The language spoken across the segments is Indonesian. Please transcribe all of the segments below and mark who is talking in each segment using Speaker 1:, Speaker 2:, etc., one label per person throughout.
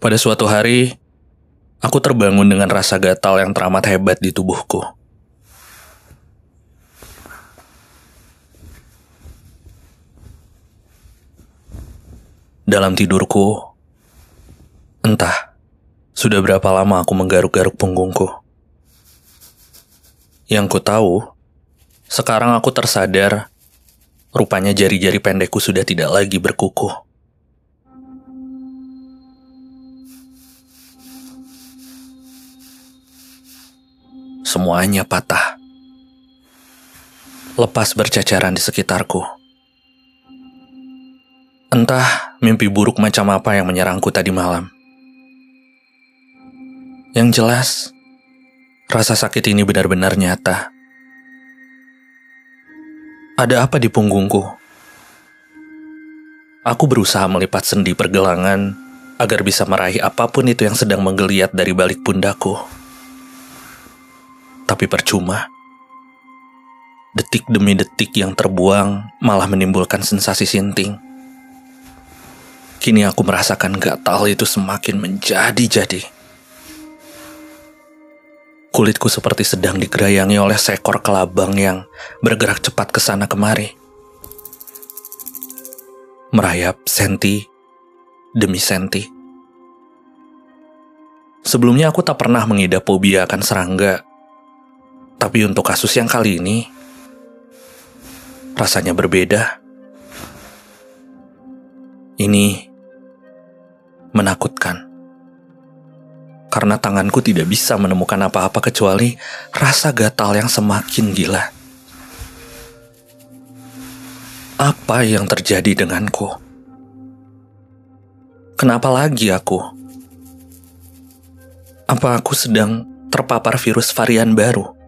Speaker 1: Pada suatu hari, aku terbangun dengan rasa gatal yang teramat hebat di tubuhku. Dalam tidurku, entah sudah berapa lama aku menggaruk-garuk punggungku. Yang ku tahu, sekarang aku tersadar rupanya jari-jari pendekku sudah tidak lagi berkukuh. Semuanya patah. Lepas bercacaran di sekitarku. Entah mimpi buruk macam apa yang menyerangku tadi malam. Yang jelas, rasa sakit ini benar-benar nyata. Ada apa di punggungku? Aku berusaha melipat sendi pergelangan agar bisa meraih apa pun itu yang sedang menggeliat dari balik pundakku. Tapi percuma. Detik demi detik yang terbuang malah menimbulkan sensasi sinting. Kini aku merasakan gatal itu semakin menjadi-jadi. Kulitku seperti sedang digerayangi oleh seekor kelabang yang bergerak cepat ke sana kemari. Merayap senti demi senti. Sebelumnya aku tak pernah mengidap fobia akan serangga. Tapi untuk kasus yang kali ini, rasanya berbeda. Ini menakutkan. Karena tanganku tidak bisa menemukan apa-apa kecuali rasa gatal yang semakin gila. Apa yang terjadi denganku? Kenapa lagi aku? Apa aku sedang terpapar virus varian baru?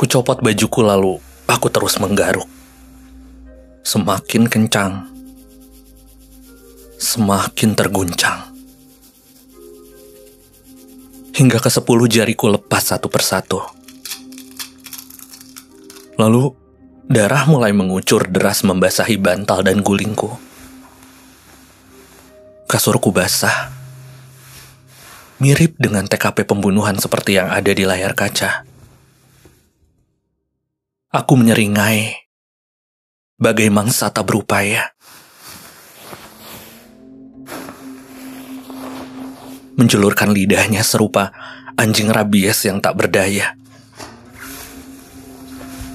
Speaker 1: Ku copot bajuku lalu aku terus menggaruk. Semakin kencang. Semakin terguncang. Hingga ke sepuluh jariku lepas satu persatu. Lalu, darah mulai mengucur deras membasahi bantal dan gulingku. Kasurku basah. Mirip dengan TKP pembunuhan seperti yang ada di layar kaca. Aku menyeringai. Bagai mangsa tak berupaya. Menjulurkan lidahnya serupa anjing rabies yang tak berdaya.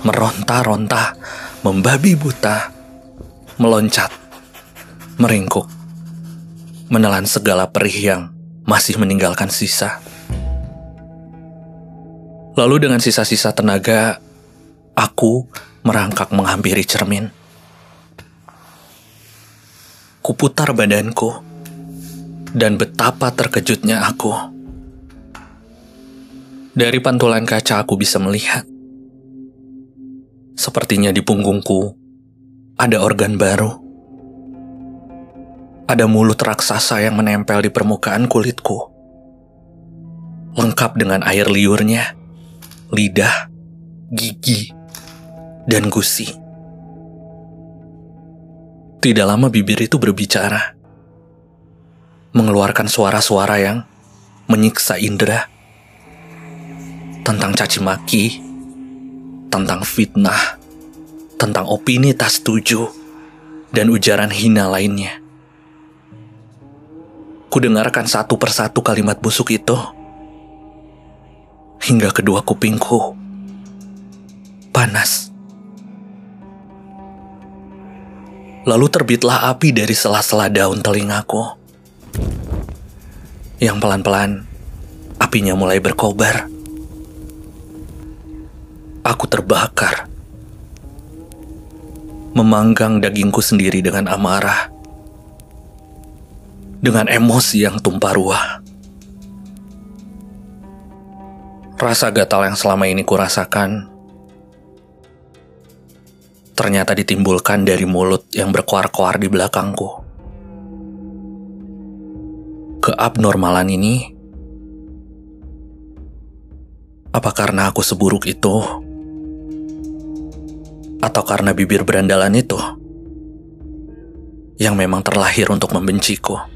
Speaker 1: Meronta-ronta, membabi buta, meloncat, meringkuk, menelan segala perih yang masih meninggalkan sisa. Lalu dengan sisa-sisa tenaga, Aku merangkak menghampiri cermin. Kuputar badanku, dan betapa terkejutnya aku. Dari pantulan kaca aku bisa melihat. Sepertinya di punggungku ada organ baru. Ada mulut raksasa yang menempel di permukaan kulitku. Lengkap dengan air liurnya, lidah, gigi, dan gusi. Tidak lama bibir itu berbicara, mengeluarkan suara-suara yang menyiksa indera tentang caci maki, tentang fitnah, tentang opini tak setuju, dan ujaran hina lainnya. Kudengarkan satu persatu kalimat busuk itu hingga kedua kupingku panas. Lalu terbitlah api dari sela-sela daun telingaku. Yang pelan-pelan, apinya mulai berkobar. Aku terbakar. Memanggang dagingku sendiri dengan amarah. Dengan emosi yang tumpah ruah. Rasa gatal yang selama ini kurasakan ternyata ditimbulkan dari mulut yang berkoar-koar di belakangku. Keabnormalan ini, apa karena aku seburuk itu, atau karena bibir berandalan itu yang memang terlahir untuk membenciku?